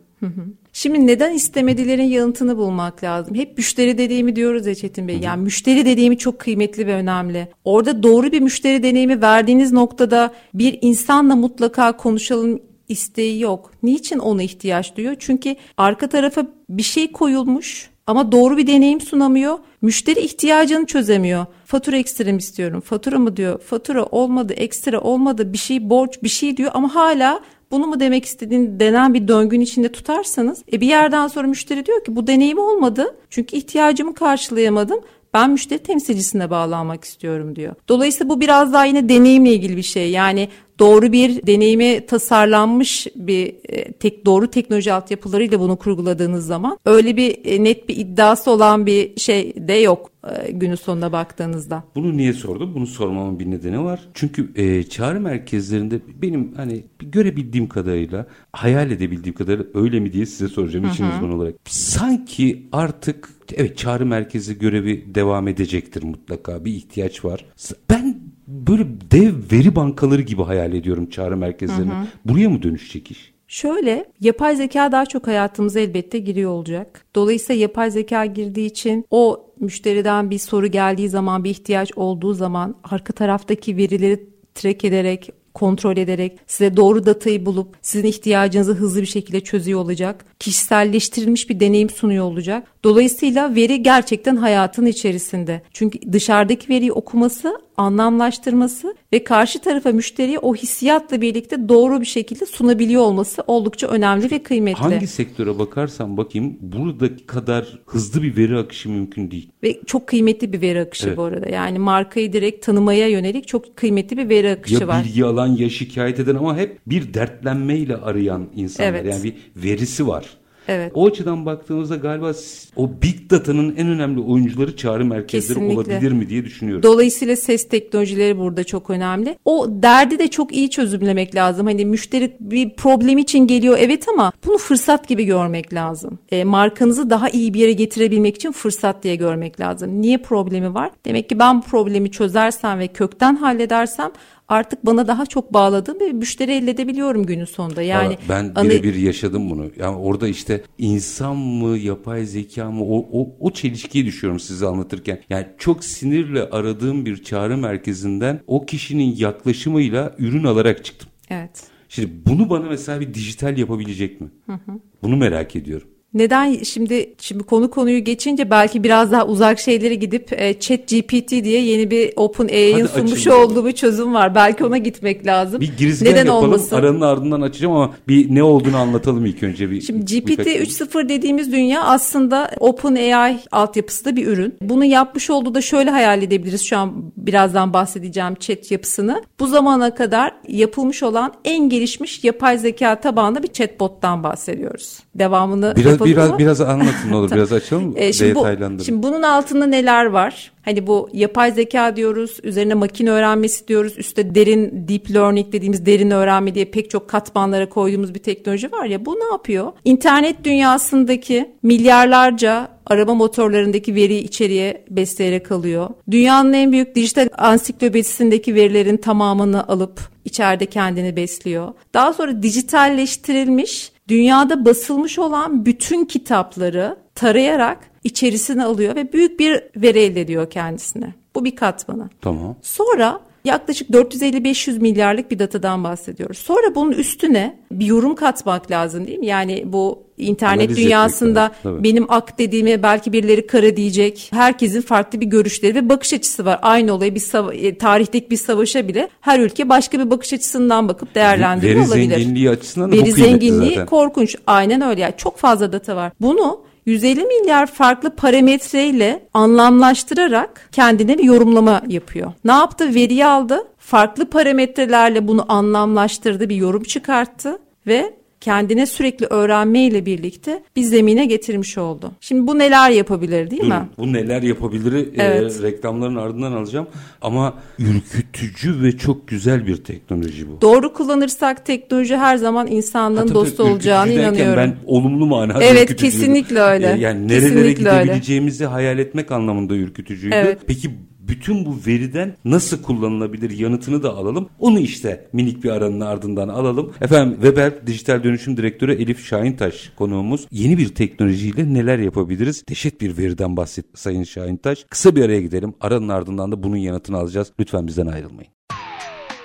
B: Şimdi neden istemedilerin yanıtını bulmak lazım. Hep müşteri dediğimi diyoruz ya Çetin Bey. Yani müşteri dediğimi çok kıymetli ve önemli. Orada doğru bir müşteri deneyimi verdiğiniz noktada bir insanla mutlaka konuşalım isteği yok. Niçin ona ihtiyaç duyuyor? Çünkü arka tarafa bir şey koyulmuş ama doğru bir deneyim sunamıyor. Müşteri ihtiyacını çözemiyor. Fatura ekstrem istiyorum. Fatura mı diyor? Fatura olmadı, ekstra olmadı, bir şey borç, bir şey diyor ama hala bunu mu demek istediğini denen bir döngün içinde tutarsanız e bir yerden sonra müşteri diyor ki bu deneyim olmadı çünkü ihtiyacımı karşılayamadım. Ben müşteri temsilcisine bağlanmak istiyorum diyor. Dolayısıyla bu biraz daha yine deneyimle ilgili bir şey. Yani doğru bir deneyimi tasarlanmış bir e, tek doğru teknoloji altyapılarıyla bunu kurguladığınız zaman öyle bir e, net bir iddiası olan bir şey de yok e, günün sonuna baktığınızda.
A: Bunu niye sordum? Bunu sormamın bir nedeni var. Çünkü e, çağrı merkezlerinde benim hani görebildiğim kadarıyla, hayal edebildiğim kadarıyla öyle mi diye size soracağım işin uzmanı olarak. Sanki artık evet çağrı merkezi görevi devam edecektir mutlaka. Bir ihtiyaç var. Ben böyle dev veri bankaları gibi hayal ediyorum çağrı merkezlerini. Hı hı. Buraya mı dönüşecek iş?
B: Şöyle, yapay zeka daha çok hayatımıza elbette giriyor olacak. Dolayısıyla yapay zeka girdiği için o müşteriden bir soru geldiği zaman, bir ihtiyaç olduğu zaman arka taraftaki verileri track ederek kontrol ederek size doğru datayı bulup sizin ihtiyacınızı hızlı bir şekilde çözüyor olacak. Kişiselleştirilmiş bir deneyim sunuyor olacak. Dolayısıyla veri gerçekten hayatın içerisinde. Çünkü dışarıdaki veriyi okuması, anlamlaştırması ve karşı tarafa müşteriye o hissiyatla birlikte doğru bir şekilde sunabiliyor olması oldukça önemli ve kıymetli.
A: Hangi sektöre bakarsam bakayım buradaki kadar hızlı bir veri akışı mümkün değil.
B: Ve çok kıymetli bir veri akışı evet. bu arada. Yani markayı direkt tanımaya yönelik çok kıymetli bir veri akışı
A: ya
B: var.
A: Ya bilgi alan ya şikayet eden ama hep bir dertlenmeyle arayan insanlar. Evet. Yani bir verisi var.
B: Evet.
A: O açıdan baktığımızda galiba o big data'nın en önemli oyuncuları çağrı merkezleri Kesinlikle. olabilir mi diye düşünüyorum.
B: Dolayısıyla ses teknolojileri burada çok önemli. O derdi de çok iyi çözümlemek lazım. Hani müşteri bir problem için geliyor evet ama bunu fırsat gibi görmek lazım. E, markanızı daha iyi bir yere getirebilmek için fırsat diye görmek lazım. Niye problemi var? Demek ki ben bu problemi çözersem ve kökten halledersem artık bana daha çok bağladığım bir müşteri elde edebiliyorum günün sonunda. Yani Valla
A: ben birebir yaşadım bunu. Yani orada işte insan mı, yapay zeka mı o, o, o çelişkiyi düşüyorum size anlatırken. Yani çok sinirle aradığım bir çağrı merkezinden o kişinin yaklaşımıyla ürün alarak çıktım.
B: Evet.
A: Şimdi bunu bana mesela bir dijital yapabilecek mi? Hı hı. Bunu merak ediyorum.
B: Neden şimdi şimdi konu konuyu geçince belki biraz daha uzak şeylere gidip e, Chat GPT diye yeni bir Open AI'ın sunmuş olduğu bir çözüm var. Belki ona gitmek lazım.
A: Bir girizgah Neden yapalım. Olmasın? Aranın ardından açacağım ama bir ne olduğunu anlatalım ilk önce bir.
B: Şimdi GPT 3.0 dediğimiz dünya aslında Open AI altyapısı da bir ürün. Bunu yapmış olduğu da şöyle hayal edebiliriz. Şu an birazdan bahsedeceğim chat yapısını. Bu zamana kadar yapılmış olan en gelişmiş yapay zeka tabanlı bir chatbot'tan bahsediyoruz. Devamını
A: biraz, biraz, biraz anlatın olur biraz açalım e, şimdi detaylandırın.
B: Bu, şimdi bunun altında neler var? Hani bu yapay zeka diyoruz, üzerine makine öğrenmesi diyoruz, üstte derin deep learning dediğimiz derin öğrenme diye pek çok katmanlara koyduğumuz bir teknoloji var ya bu ne yapıyor? İnternet dünyasındaki milyarlarca araba motorlarındaki veriyi içeriye besleyerek alıyor. Dünyanın en büyük dijital ansiklopedisindeki verilerin tamamını alıp içeride kendini besliyor. Daha sonra dijitalleştirilmiş dünyada basılmış olan bütün kitapları tarayarak içerisine alıyor ve büyük bir veri elde ediyor kendisine. Bu bir katmanı.
A: Tamam.
B: Sonra yaklaşık 450-500 milyarlık bir datadan bahsediyoruz. Sonra bunun üstüne bir yorum katmak lazım değil mi? Yani bu internet Analiz dünyasında benim ak dediğime belki birileri kara diyecek. Herkesin farklı bir görüşleri ve bakış açısı var. Aynı olayı bir sava- e, tarihteki bir savaşa bile her ülke başka bir bakış açısından bakıp değerlendiriyor
A: Veri
B: olabilir.
A: Veri zenginliği açısından
B: da Veri zenginliği zaten. korkunç. Aynen öyle. Yani çok fazla data var. Bunu 150 milyar farklı parametreyle anlamlaştırarak kendine bir yorumlama yapıyor. Ne yaptı? Veriyi aldı. Farklı parametrelerle bunu anlamlaştırdı, bir yorum çıkarttı ve kendine sürekli öğrenmeyle birlikte bir zemine getirmiş oldu. Şimdi bu neler yapabilir değil Dur, mi?
A: Bu neler yapabilir e, evet. e, reklamların ardından alacağım ama ürkütücü ve çok güzel bir teknoloji bu.
B: Doğru kullanırsak teknoloji her zaman insanlığın ha, dostu olacağını inanıyorum.
A: Ben olumlu manada
B: Evet kesinlikle öyle. E,
A: yani nerelere kesinlikle gidebileceğimizi öyle. hayal etmek anlamında ürkütücüydü. Evet. Peki bütün bu veriden nasıl kullanılabilir yanıtını da alalım. Onu işte minik bir aranın ardından alalım. Efendim Weber Dijital Dönüşüm Direktörü Elif Şahintaş konuğumuz. Yeni bir teknolojiyle neler yapabiliriz? Deşet bir veriden bahset Sayın Şahintaş. Kısa bir araya gidelim. Aranın ardından da bunun yanıtını alacağız. Lütfen bizden ayrılmayın.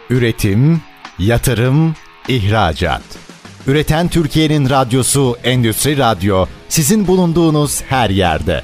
C: Üretim, yatırım, ihracat. Üreten Türkiye'nin radyosu Endüstri Radyo sizin bulunduğunuz her yerde.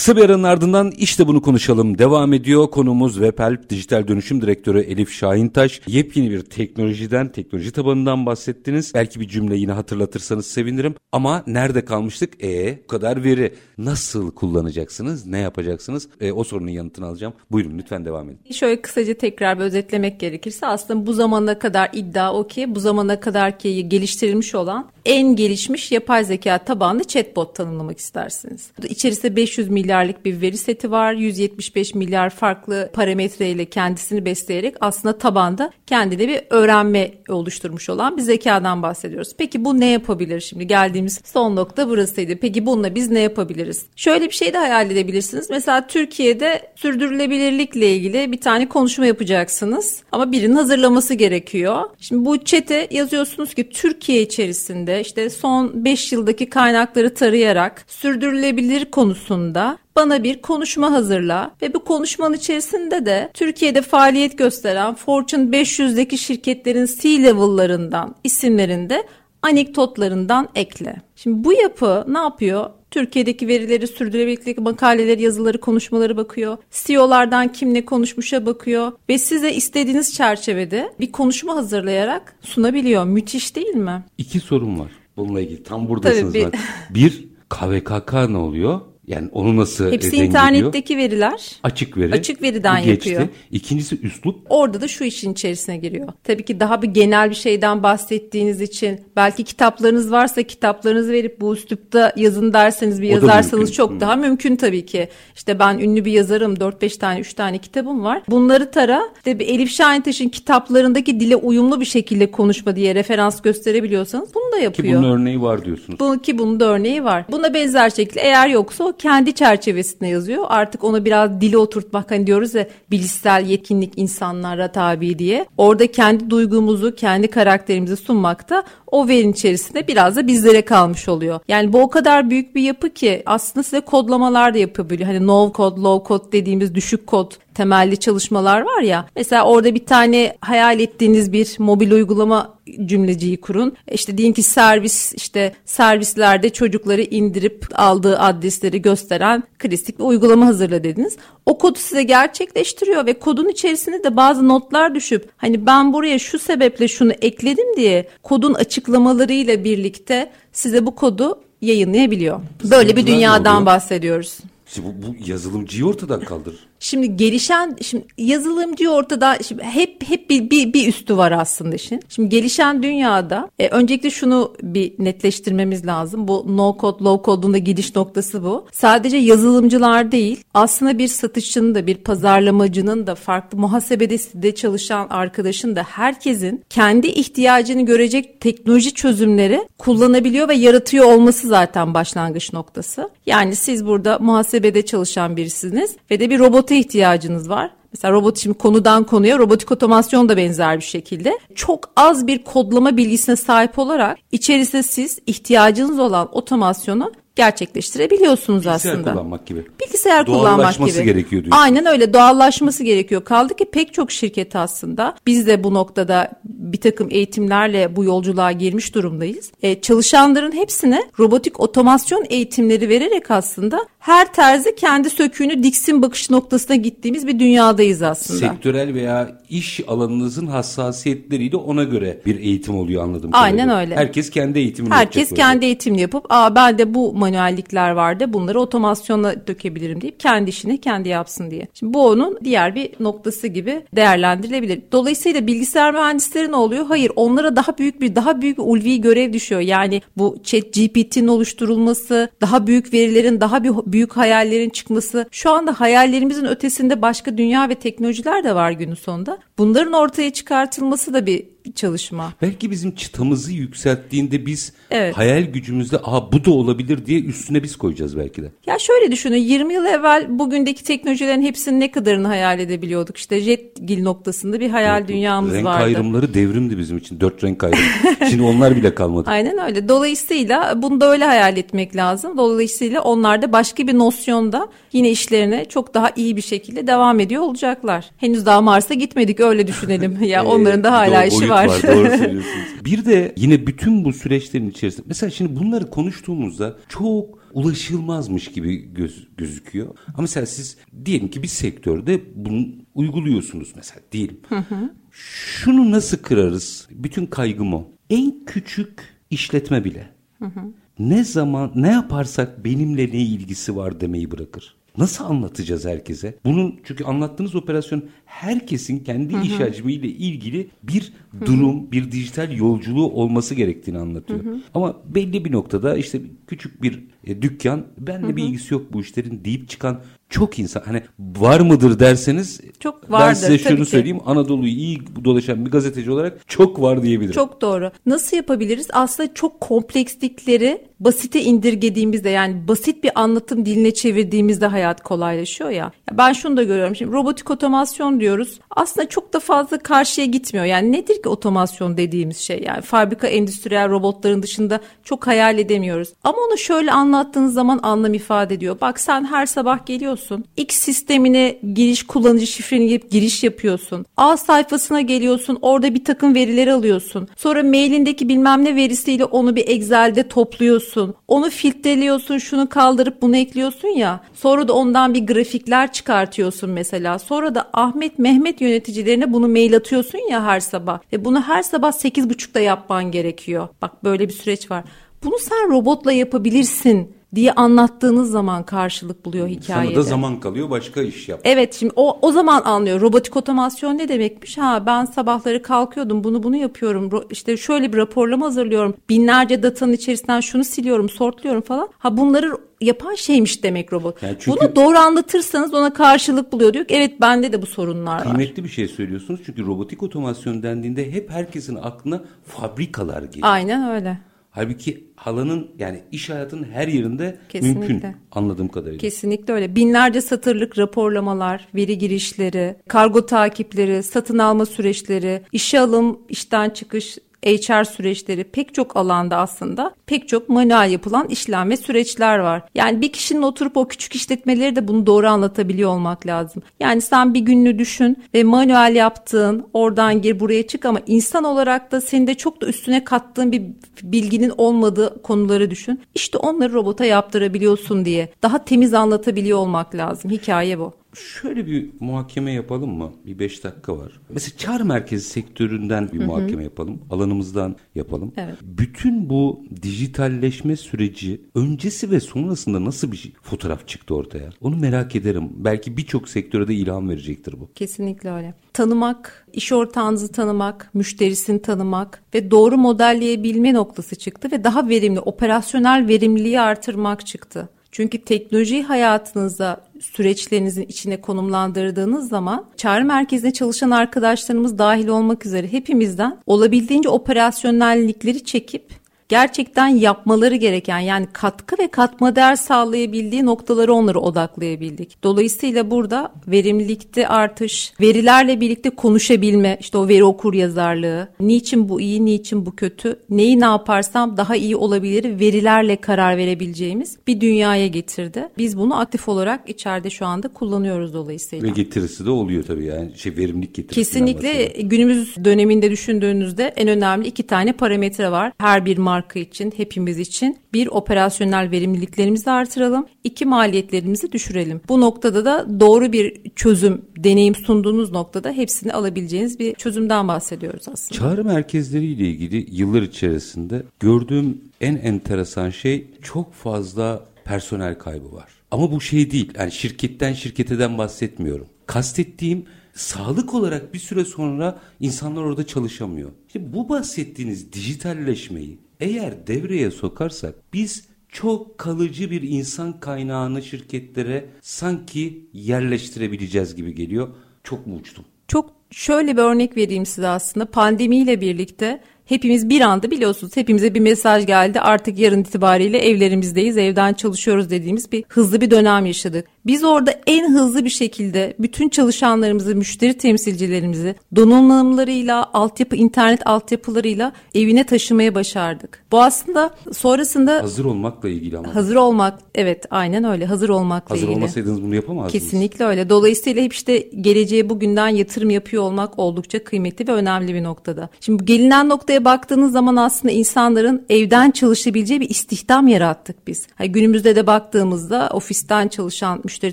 A: Kısa bir aranın ardından işte bunu konuşalım. Devam ediyor. Konumuz Vepelp Dijital Dönüşüm Direktörü Elif Şahintaş. Yepyeni bir teknolojiden, teknoloji tabanından bahsettiniz. Belki bir cümle yine hatırlatırsanız sevinirim. Ama nerede kalmıştık? E bu kadar veri. Nasıl kullanacaksınız? Ne yapacaksınız? E, o sorunun yanıtını alacağım. Buyurun lütfen devam edin.
B: Şöyle kısaca tekrar bir özetlemek gerekirse aslında bu zamana kadar iddia o ki bu zamana kadar ki geliştirilmiş olan en gelişmiş yapay zeka tabanlı chatbot tanımlamak istersiniz. İçerisinde 500 milyarlık bir veri seti var. 175 milyar farklı parametreyle kendisini besleyerek aslında tabanda kendine bir öğrenme oluşturmuş olan bir zekadan bahsediyoruz. Peki bu ne yapabilir şimdi? Geldiğimiz son nokta burasıydı. Peki bununla biz ne yapabiliriz? Şöyle bir şey de hayal edebilirsiniz. Mesela Türkiye'de sürdürülebilirlikle ilgili bir tane konuşma yapacaksınız ama birinin hazırlaması gerekiyor. Şimdi bu çete yazıyorsunuz ki Türkiye içerisinde işte son 5 yıldaki kaynakları tarayarak sürdürülebilir konusunda bana bir konuşma hazırla ve bu konuşmanın içerisinde de Türkiye'de faaliyet gösteren Fortune 500'deki şirketlerin C-level'larından isimlerinde anekdotlarından ekle. Şimdi bu yapı ne yapıyor? Türkiye'deki verileri, sürdürülebilirlik makaleleri, yazıları, konuşmaları bakıyor. CEO'lardan kimle konuşmuşa bakıyor ve size istediğiniz çerçevede bir konuşma hazırlayarak sunabiliyor. Müthiş değil mi?
A: İki sorum var bununla ilgili. Tam buradasınız Tabii bir... Bir, KVKK ne oluyor? Yani onu nasıl
B: Hepsi internetteki veriler.
A: Açık veri.
B: Açık veriden geçti. yapıyor.
A: İkincisi üslup.
B: Orada da şu işin içerisine giriyor. Tabii ki daha bir genel bir şeyden bahsettiğiniz için belki kitaplarınız varsa kitaplarınızı verip bu üslupta yazın derseniz bir o yazarsanız çok hmm. daha mümkün tabii ki. İşte ben ünlü bir yazarım 4-5 tane 3 tane kitabım var. Bunları tara işte bir Elif Şahintaş'ın kitaplarındaki dile uyumlu bir şekilde konuşma diye referans gösterebiliyorsanız bunu da yapıyor.
A: Ki bunun örneği var diyorsunuz.
B: Bu, ki bunun da örneği var. Buna benzer şekilde eğer yoksa o kendi çerçevesinde yazıyor. Artık ona biraz dili oturtmak hani diyoruz ya bilişsel yetkinlik insanlara tabi diye. Orada kendi duygumuzu, kendi karakterimizi sunmakta o verin içerisinde biraz da bizlere kalmış oluyor. Yani bu o kadar büyük bir yapı ki aslında size kodlamalar da yapabiliyor. Hani no code, low code dediğimiz düşük kod temelli çalışmalar var ya. Mesela orada bir tane hayal ettiğiniz bir mobil uygulama cümleciyi kurun. İşte deyin ki servis işte servislerde çocukları indirip aldığı adresleri gösteren klasik bir uygulama hazırla dediniz. O kodu size gerçekleştiriyor ve kodun içerisinde de bazı notlar düşüp hani ben buraya şu sebeple şunu ekledim diye kodun açıklamalarıyla birlikte size bu kodu yayınlayabiliyor. Böyle bir dünyadan bahsediyoruz.
A: İşte bu, bu yazılımcıyı ortadan kaldırır.
B: Şimdi gelişen şimdi yazılımcı ortada şimdi hep hep bir, bir, bir üstü var aslında işin. Şimdi gelişen dünyada e, öncelikle şunu bir netleştirmemiz lazım. Bu no code low code'un da gidiş noktası bu. Sadece yazılımcılar değil aslında bir satışçının da bir pazarlamacının da farklı muhasebede de çalışan arkadaşın da herkesin kendi ihtiyacını görecek teknoloji çözümleri kullanabiliyor ve yaratıyor olması zaten başlangıç noktası. Yani siz burada muhasebede çalışan birisiniz ve de bir robot robota ihtiyacınız var. Mesela robot şimdi konudan konuya robotik otomasyon da benzer bir şekilde. Çok az bir kodlama bilgisine sahip olarak içerisinde siz ihtiyacınız olan otomasyonu gerçekleştirebiliyorsunuz
A: Bilgisayar
B: aslında.
A: Bilgisayar kullanmak gibi.
B: Bilgisayar kullanmak gibi.
A: gerekiyor diyorsun.
B: Aynen öyle doğallaşması gerekiyor. Kaldı ki pek çok şirket aslında biz de bu noktada bir takım eğitimlerle bu yolculuğa girmiş durumdayız. E, çalışanların hepsine robotik otomasyon eğitimleri vererek aslında her terzi kendi söküğünü diksin bakış noktasına gittiğimiz bir dünyadayız aslında.
A: Sektörel veya iş alanınızın hassasiyetleriyle ona göre bir eğitim oluyor anladım.
B: Aynen öyle.
A: Herkes kendi eğitimini
B: Herkes kendi eğitimini yapıp aa ben de bu manuellikler vardı bunları otomasyonla dökebilirim deyip kendi işini kendi yapsın diye. Şimdi bu onun diğer bir noktası gibi değerlendirilebilir. Dolayısıyla bilgisayar mühendisleri ne oluyor? Hayır onlara daha büyük bir daha büyük bir ulvi görev düşüyor. Yani bu chat GPT'nin oluşturulması, daha büyük verilerin, daha bir büyük hayallerin çıkması. Şu anda hayallerimizin ötesinde başka dünya ve teknolojiler de var günün sonunda. Bunların ortaya çıkartılması da bir çalışma.
A: Belki bizim çıtamızı yükselttiğinde biz evet. hayal gücümüzde Aa, bu da olabilir diye üstüne biz koyacağız belki de.
B: Ya şöyle düşünün 20 yıl evvel bugündeki teknolojilerin hepsinin ne kadarını hayal edebiliyorduk. İşte jetgil noktasında bir hayal yok, dünyamız
A: renk
B: vardı.
A: Renk ayrımları devrimdi bizim için. Dört renk ayrımı. Şimdi onlar bile kalmadı.
B: Aynen öyle. Dolayısıyla bunu da öyle hayal etmek lazım. Dolayısıyla onlar da başka bir nosyonda yine işlerine çok daha iyi bir şekilde devam ediyor olacaklar. Henüz daha Mars'a gitmedik öyle düşünelim. ya onların da hala işi var. Var.
A: Doğru söylüyorsunuz. bir de yine bütün bu süreçlerin içerisinde mesela şimdi bunları konuştuğumuzda çok ulaşılmazmış gibi göz, gözüküyor. Ama mesela siz diyelim ki bir sektörde bunu uyguluyorsunuz mesela diyelim. Hı hı. Şunu nasıl kırarız? Bütün kaygım o. En küçük işletme bile. Hı hı. Ne zaman ne yaparsak benimle ne ilgisi var demeyi bırakır. Nasıl anlatacağız herkese? Bunun çünkü anlattığınız operasyon herkesin kendi iş hacmiyle ilgili bir durum, bir dijital yolculuğu olması gerektiğini anlatıyor. Ama belli bir noktada işte küçük bir e, dükkan benle bir ilgisi yok bu işlerin deyip çıkan çok insan hani var mıdır derseniz çok vardır, ben size şunu söyleyeyim ki. Anadolu'yu iyi dolaşan bir gazeteci olarak çok var diyebilirim.
B: Çok doğru. Nasıl yapabiliriz? Aslında çok komplekslikleri basite indirgediğimizde yani basit bir anlatım diline çevirdiğimizde hayat kolaylaşıyor ya. Ben şunu da görüyorum. Şimdi robotik otomasyon diyoruz. Aslında çok da fazla karşıya gitmiyor. Yani nedir ki otomasyon dediğimiz şey? Yani fabrika endüstriyel robotların dışında çok hayal edemiyoruz. Ama onu şöyle anlattığınız zaman anlam ifade ediyor. Bak sen her sabah geliyorsun. X sistemine giriş kullanıcı şifreni girip giriş yapıyorsun. A sayfasına geliyorsun. Orada bir takım verileri alıyorsun. Sonra mailindeki bilmem ne verisiyle onu bir Excel'de topluyorsun. Onu filtreliyorsun. Şunu kaldırıp bunu ekliyorsun ya. Sonra da ondan bir grafikler çıkartıyorsun mesela. Sonra da Ahmet Mehmet yöneticilerine bunu mail atıyorsun ya her sabah. Ve bunu her sabah 8.30'da yapman gerekiyor. Bak böyle bir süreç var. Bunu sen robotla yapabilirsin diye anlattığınız zaman karşılık buluyor hikayede.
A: Sana da zaman kalıyor başka iş yap.
B: Evet şimdi o, o zaman anlıyor. Robotik otomasyon ne demekmiş? Ha ben sabahları kalkıyordum bunu bunu yapıyorum. İşte şöyle bir raporlama hazırlıyorum. Binlerce datanın içerisinden şunu siliyorum, sortluyorum falan. Ha bunları yapan şeymiş demek robot. Yani çünkü Bunu doğru anlatırsanız ona karşılık buluyor. Diyor ki evet bende de bu sorunlar
A: kıymetli var. Kıymetli bir şey söylüyorsunuz. Çünkü robotik otomasyon dendiğinde hep herkesin aklına fabrikalar geliyor.
B: Aynen öyle.
A: Halbuki halanın yani iş hayatının her yerinde Kesinlikle. mümkün anladığım kadarıyla.
B: Kesinlikle öyle. Binlerce satırlık raporlamalar, veri girişleri, kargo takipleri, satın alma süreçleri, işe alım, işten çıkış, HR süreçleri pek çok alanda aslında pek çok manuel yapılan işlem ve süreçler var. Yani bir kişinin oturup o küçük işletmeleri de bunu doğru anlatabiliyor olmak lazım. Yani sen bir gününü düşün ve manuel yaptığın oradan gir buraya çık ama insan olarak da senin de çok da üstüne kattığın bir bilginin olmadığı konuları düşün. İşte onları robota yaptırabiliyorsun diye daha temiz anlatabiliyor olmak lazım. Hikaye bu.
A: Şöyle bir muhakeme yapalım mı? Bir beş dakika var. Mesela çağrı merkezi sektöründen bir Hı-hı. muhakeme yapalım. Alanımızdan yapalım. Evet. Bütün bu dijitalleşme süreci öncesi ve sonrasında nasıl bir fotoğraf çıktı ortaya? Onu merak ederim. Belki birçok sektöre de ilham verecektir bu.
B: Kesinlikle öyle. Tanımak, iş ortağınızı tanımak, müşterisini tanımak ve doğru modelleyebilme noktası çıktı ve daha verimli, operasyonel verimliliği artırmak çıktı. Çünkü teknoloji hayatınıza süreçlerinizin içine konumlandırdığınız zaman çağrı merkezine çalışan arkadaşlarımız dahil olmak üzere hepimizden olabildiğince operasyonellikleri çekip gerçekten yapmaları gereken yani katkı ve katma değer sağlayabildiği noktaları onları odaklayabildik. Dolayısıyla burada verimlilikte artış, verilerle birlikte konuşabilme, işte o veri okur yazarlığı, niçin bu iyi, niçin bu kötü, neyi ne yaparsam daha iyi olabilir verilerle karar verebileceğimiz bir dünyaya getirdi. Biz bunu aktif olarak içeride şu anda kullanıyoruz dolayısıyla.
A: Ve getirisi de oluyor tabii yani şey verimlilik getirisi.
B: Kesinlikle günümüz döneminde düşündüğünüzde en önemli iki tane parametre var. Her bir marka marka için, hepimiz için bir operasyonel verimliliklerimizi artıralım, iki maliyetlerimizi düşürelim. Bu noktada da doğru bir çözüm, deneyim sunduğunuz noktada hepsini alabileceğiniz bir çözümden bahsediyoruz aslında.
A: Çağrı merkezleriyle ilgili yıllar içerisinde gördüğüm en enteresan şey çok fazla personel kaybı var. Ama bu şey değil. Yani şirketten şirketeden bahsetmiyorum. Kastettiğim sağlık olarak bir süre sonra insanlar orada çalışamıyor. İşte bu bahsettiğiniz dijitalleşmeyi eğer devreye sokarsak biz çok kalıcı bir insan kaynağını şirketlere sanki yerleştirebileceğiz gibi geliyor. Çok mu uçtum?
B: Çok şöyle bir örnek vereyim size aslında pandemiyle birlikte hepimiz bir anda biliyorsunuz hepimize bir mesaj geldi artık yarın itibariyle evlerimizdeyiz evden çalışıyoruz dediğimiz bir hızlı bir dönem yaşadık. Biz orada en hızlı bir şekilde bütün çalışanlarımızı, müşteri temsilcilerimizi donanımlarıyla, altyapı, internet altyapılarıyla evine taşımaya başardık. Bu aslında sonrasında...
A: Hazır olmakla ilgili ama.
B: Hazır olmak, evet aynen öyle. Hazır olmakla
A: hazır
B: ilgili.
A: Hazır olmasaydınız bunu yapamazdınız.
B: Kesinlikle öyle. Dolayısıyla hep işte geleceğe bugünden yatırım yapıyor olmak oldukça kıymetli ve önemli bir noktada. Şimdi gelinen noktaya günümüze baktığınız zaman aslında insanların evden çalışabileceği bir istihdam yarattık biz. Yani günümüzde de baktığımızda ofisten çalışan müşteri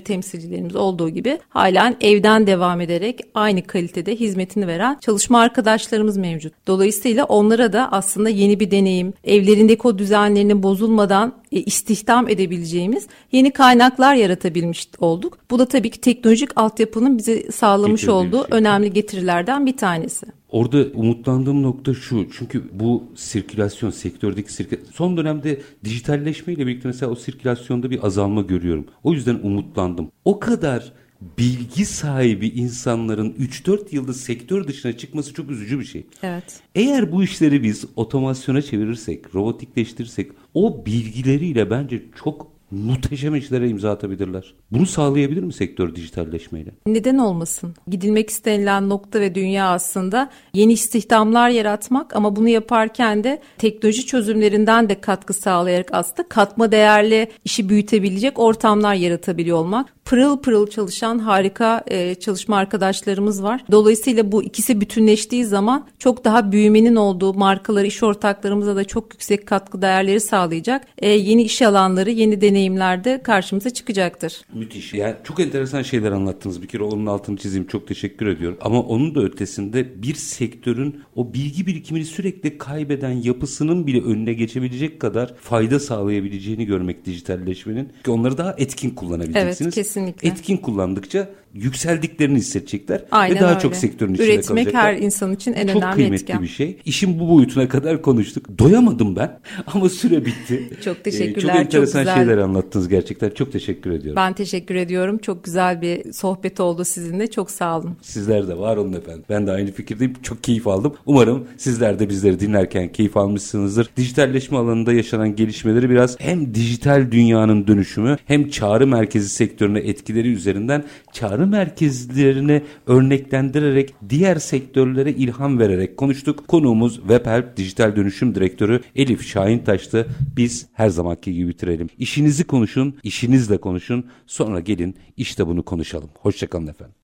B: temsilcilerimiz olduğu gibi halen evden devam ederek aynı kalitede hizmetini veren çalışma arkadaşlarımız mevcut. Dolayısıyla onlara da aslında yeni bir deneyim, evlerindeki o düzenlerinin bozulmadan e, istihdam edebileceğimiz yeni kaynaklar yaratabilmiş olduk. Bu da tabii ki teknolojik altyapının bize sağlamış olduğu şey. önemli getirilerden bir tanesi.
A: Orada umutlandığım nokta şu. Çünkü bu sirkülasyon, sektördeki sirkülasyon. Son dönemde dijitalleşmeyle birlikte mesela o sirkülasyonda bir azalma görüyorum. O yüzden umutlandım. O kadar bilgi sahibi insanların 3-4 yılda sektör dışına çıkması çok üzücü bir şey.
B: Evet.
A: Eğer bu işleri biz otomasyona çevirirsek, robotikleştirirsek o bilgileriyle bence çok muhteşem işlere imza atabilirler. Bunu sağlayabilir mi sektör dijitalleşmeyle?
B: Neden olmasın? Gidilmek istenilen nokta ve dünya aslında yeni istihdamlar yaratmak ama bunu yaparken de teknoloji çözümlerinden de katkı sağlayarak aslında katma değerli işi büyütebilecek ortamlar yaratabiliyor olmak pırıl pırıl çalışan harika e, çalışma arkadaşlarımız var. Dolayısıyla bu ikisi bütünleştiği zaman çok daha büyümenin olduğu markaları, iş ortaklarımıza da çok yüksek katkı değerleri sağlayacak. E, yeni iş alanları, yeni deneyimlerde karşımıza çıkacaktır.
A: Müthiş. Yani çok enteresan şeyler anlattınız. Bir kere onun altını çizeyim. Çok teşekkür ediyorum. Ama onun da ötesinde bir sektörün o bilgi birikimini sürekli kaybeden yapısının bile önüne geçebilecek kadar fayda sağlayabileceğini görmek dijitalleşmenin. Ki onları daha etkin kullanabileceksiniz.
B: Evet kesin Kesinlikle.
A: Etkin kullandıkça yükseldiklerini hissedecekler Aynen ve daha öyle. çok sektörün içinde
B: Üretmek
A: kalacaklar.
B: Üretmek her insan için en
A: çok
B: önemli
A: kıymetli
B: etken.
A: bir şey. İşin bu boyutuna kadar konuştuk. Doyamadım ben ama süre bitti.
B: çok teşekkürler.
A: Ee, çok enteresan çok şeyler anlattınız gerçekten. Çok teşekkür ediyorum.
B: Ben teşekkür ediyorum. Çok güzel bir sohbet oldu sizinle. Çok sağ olun.
A: Sizler de var olun efendim. Ben de aynı fikirdeyim. Çok keyif aldım. Umarım sizler de bizleri dinlerken keyif almışsınızdır. Dijitalleşme alanında yaşanan gelişmeleri biraz hem dijital dünyanın dönüşümü hem çağrı merkezi sektörüne etkileri üzerinden çağrı merkezlerini örneklendirerek diğer sektörlere ilham vererek konuştuk. Konuğumuz WebHelp Dijital Dönüşüm Direktörü Elif Şahintaş'tı. Biz her zamanki gibi bitirelim. İşinizi konuşun, işinizle konuşun. Sonra gelin işte bunu konuşalım. Hoşçakalın efendim.